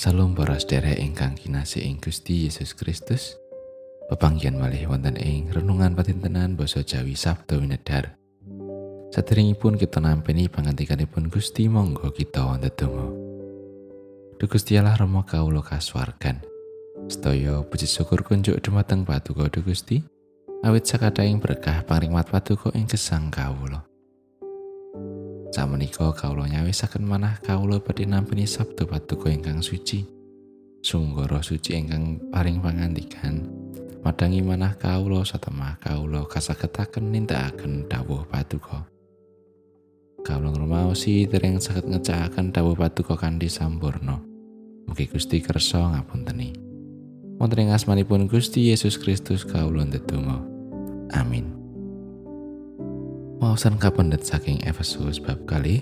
Salam para sedherek ingkang kinasih ing Gusti Yesus Kristus. Pepanggihan malih wonten ing renungan patintenan basa Jawi Sabtu Winedar. Saderengipun kita nampeni pangantikanipun Gusti monggo kita wonten donga. Duh Gusti Allah Rama kawula kasuwargan. Sedaya puji syukur kunjuk dumateng Paduka Duh Gusti. Awit sakadaing berkah pangrimat Paduka ing gesang kawula. Samenika kawula nyawisaken manah kawula badhe nampi sabtu paduka ingkang suci. Sunggara suci ingkang paring pangandikan. Madangi manah kawula satemah kawula kasagetaken nindakaken dawuh paduka. Kawula ngrumaosi dereng saged ngecakaken dawuh paduka kanthi sampurna. Mugi Gusti kersa ngapunteni. Wonten ing asmanipun Gusti Yesus Kristus kawula ndedonga. Amin. Wawasan kapendet saking Efesus bab kali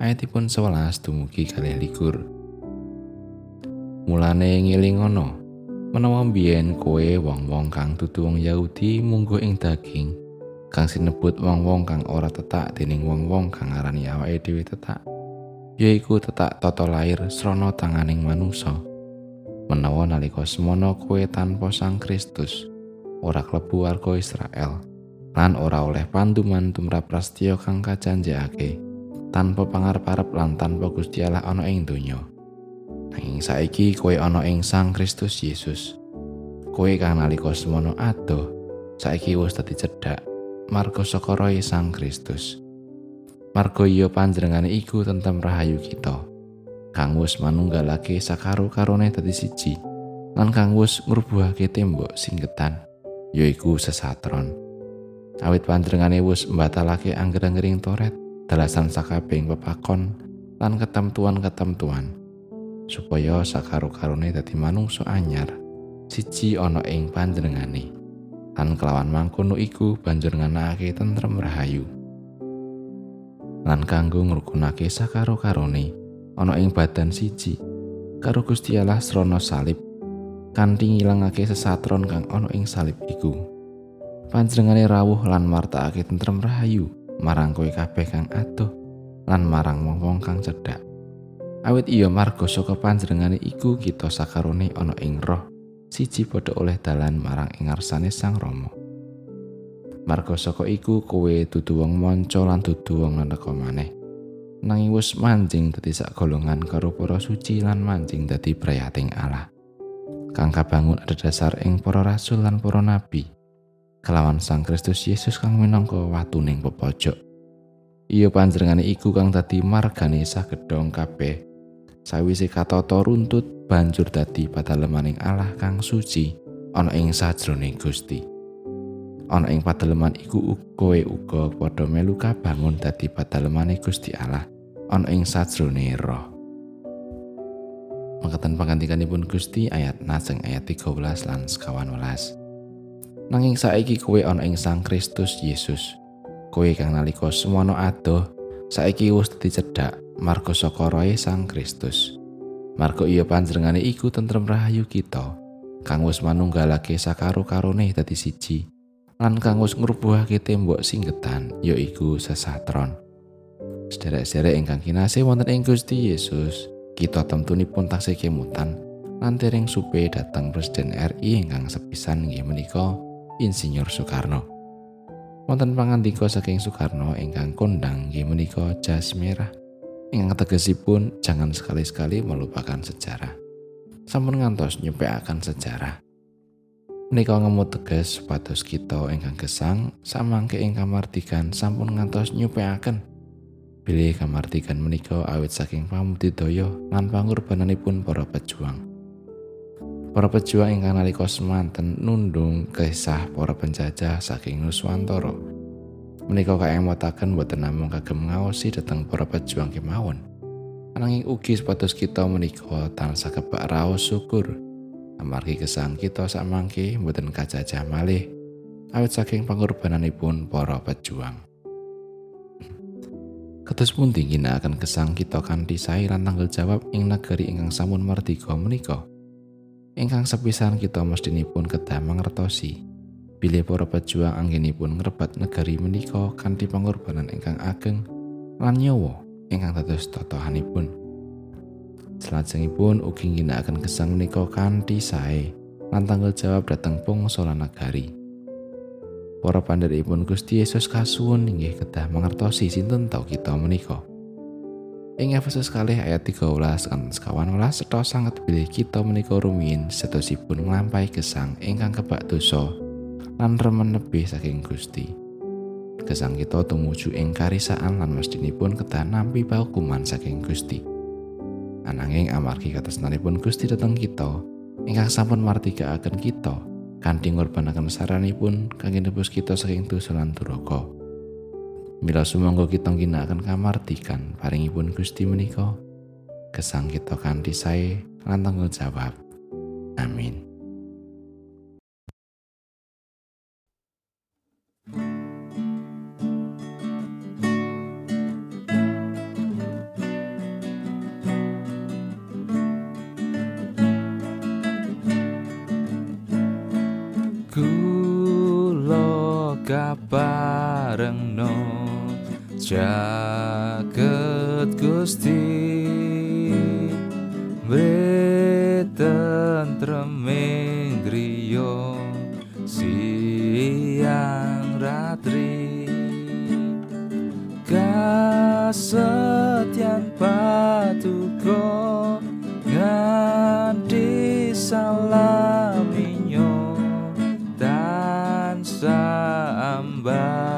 ayatipun 11 dumugi kali likur. Mulane ngiling ngono, menawa biyen kowe wong-wong kang dudu wong Yahudi munggo ing daging, kang sinebut wong-wong kang ora tetak dening wong-wong kang ngarani awake dhewe tetak, yaiku tetak tata lair srana tanganing manungsa. Menawa nalika semono kowe tanpa Sang Kristus, ora klebu warga Israel. Lan ora oleh panduman tumrap prastya kang kajanjekake tanpa pangarep-arep lan tanpa Gusti Allah ana ing donya. Nanging saiki kowe ana ing Sang Kristus Yesus. Kowe kang nalika semono adoh, saiki wis dadi cedhak marga saka Sang Kristus. Marga iya panjenengane iku tentem rahayu kita. Kang wis manunggalake sakaru karone dadi siji. Lan kang wis ngrubuhake tembok singgetan, yaiku sesatron. Awit panjenengane wis mbatalake angger-anggering toret dalasan sakabehing pepakon lan ketemtuan-ketemtuan supaya sakaru-karune dadi manungsa anyar. Siji ana ing panjenengane lan kelawan mangkono iku banjur nganakake tentrem rahayu. Lan kanggo ngrukunake sakaru-karune ana ing badan siji karo Gusti Allah srana salib kanthi ngilangake sesatron kang ana ing salib iku panjenengane rawuh lan martakake tentrem rahayu marang kowe kabeh kang adoh lan marang wong-wong kang cedhak. Awit iya marga saka panjenengane iku kita sakarone ana ing roh siji padha oleh dalan marang ing ngarsane Sang Rama. Marga saka iku kowe dudu wong manca lan dudu wong neneka maneh. Nanging wis manjing dadi sak golongan karo para suci lan manjing dadi prayating Allah. Kang kabangun ada dasar ing para rasul lan para nabi. Kelawan Sang Kristus Yesus kang minangka watuning pepojok. Iya panjenengane iku kang dadi margane sagedhong kabeh. Sawise katata runtut banjur dadi padalemaning Allah kang suci ana ing sajroning Gusti. Ana ing padaleman iku kowe uga padha melu kabangun dadi padalemane Gusti Allah ana ing sajroning Roh. Mangkatan pangantikanipun Gusti ayat naseng ayat 13 lan sekawan welas. Nanging saiki kowe ana ing Sang Kristus Yesus. Kowe kang nalika semono adoh, saiki wis cedhak marga saka roe Sang Kristus. Marga iya panjenengane iku tentrem rahayu kita, kang wis manunggalake sakaro-karone dadi siji, lan kang wis ngrubuhake tembok singgetan, yaiku sesatron. Sederek-sederek ingkang kinasih wonten ing Gusti Yesus, kita temtunipun taksih kemutan lan dereng supe dateng Presiden RI ingkang sepisan nggih menika Insinyur Soekarno. Wonten pangandika saking Soekarno ingkang kondang nggih menika jas merah. Ingkang tegesipun jangan sekali-sekali melupakan sejarah. Sampun ngantos nyepekaken sejarah. Menika ngemu teges supados kita ingkang gesang samangke ing kamardikan sampun ngantos nyepekaken. Bilih kamardikan menika awit saking pamudidaya lan pangorbananipun para pejuang. Para pejuang ingkang nalika semanten nundung kisah para penjajah saking Nuswantara. Menika kaemotaken boten namung kagem ngaosi dhateng para pejuang kemawon. Ananging ugi supados kita menika tansah kebak raos syukur. Amargi kesang kita samangke boten kajajah malih awit saking pangorbananipun para pejuang. Ketus pun tinggi akan kesang kita kanthi sae lan tanggal jawab ing negeri ingkang sampun merdeka menika. Ingkang sepisan kita mestinipun kedah mangertosi bilih para pejuang anggenipun ngrebat negari menika kanthi pengorbanan ingkang ageng lan nyawa ingkang dados totohanipun Selajengipun ugi ngginakaken gesang menika kanthi sae lan tanggal jawab dhateng pungsa lan nagari. Para pandheripun Gusti Yesus kasuwun inggih kedah mangertosi sinten tau kita menika. Ing Efesus kalih ayat 13 kan sekawan welas seto sangat pilih kita menika rumiyin setosipun nglampahi gesang ingkang kebak dosa lan remen lebih saking Gusti. Gesang kita tumuju ing karisaan lan mestinipun kedah nampi paukuman saking Gusti. Ananging amargi katresnanipun Gusti dhateng kita, ingkang sampun martikaaken kita kanthi ngorbanaken saranipun kangge nebus kita saking dosa lan duraka. Mila sumangga kita ginakaken kamartikan paringipun Gusti menika, gesang kita kanthi sae lan tanggung jawab. Amin. kabarengno Jagat Gusti. Beten tremeng griyo Siang ratri. Kasetian patuko. Nganti salaminyo Tansa ambang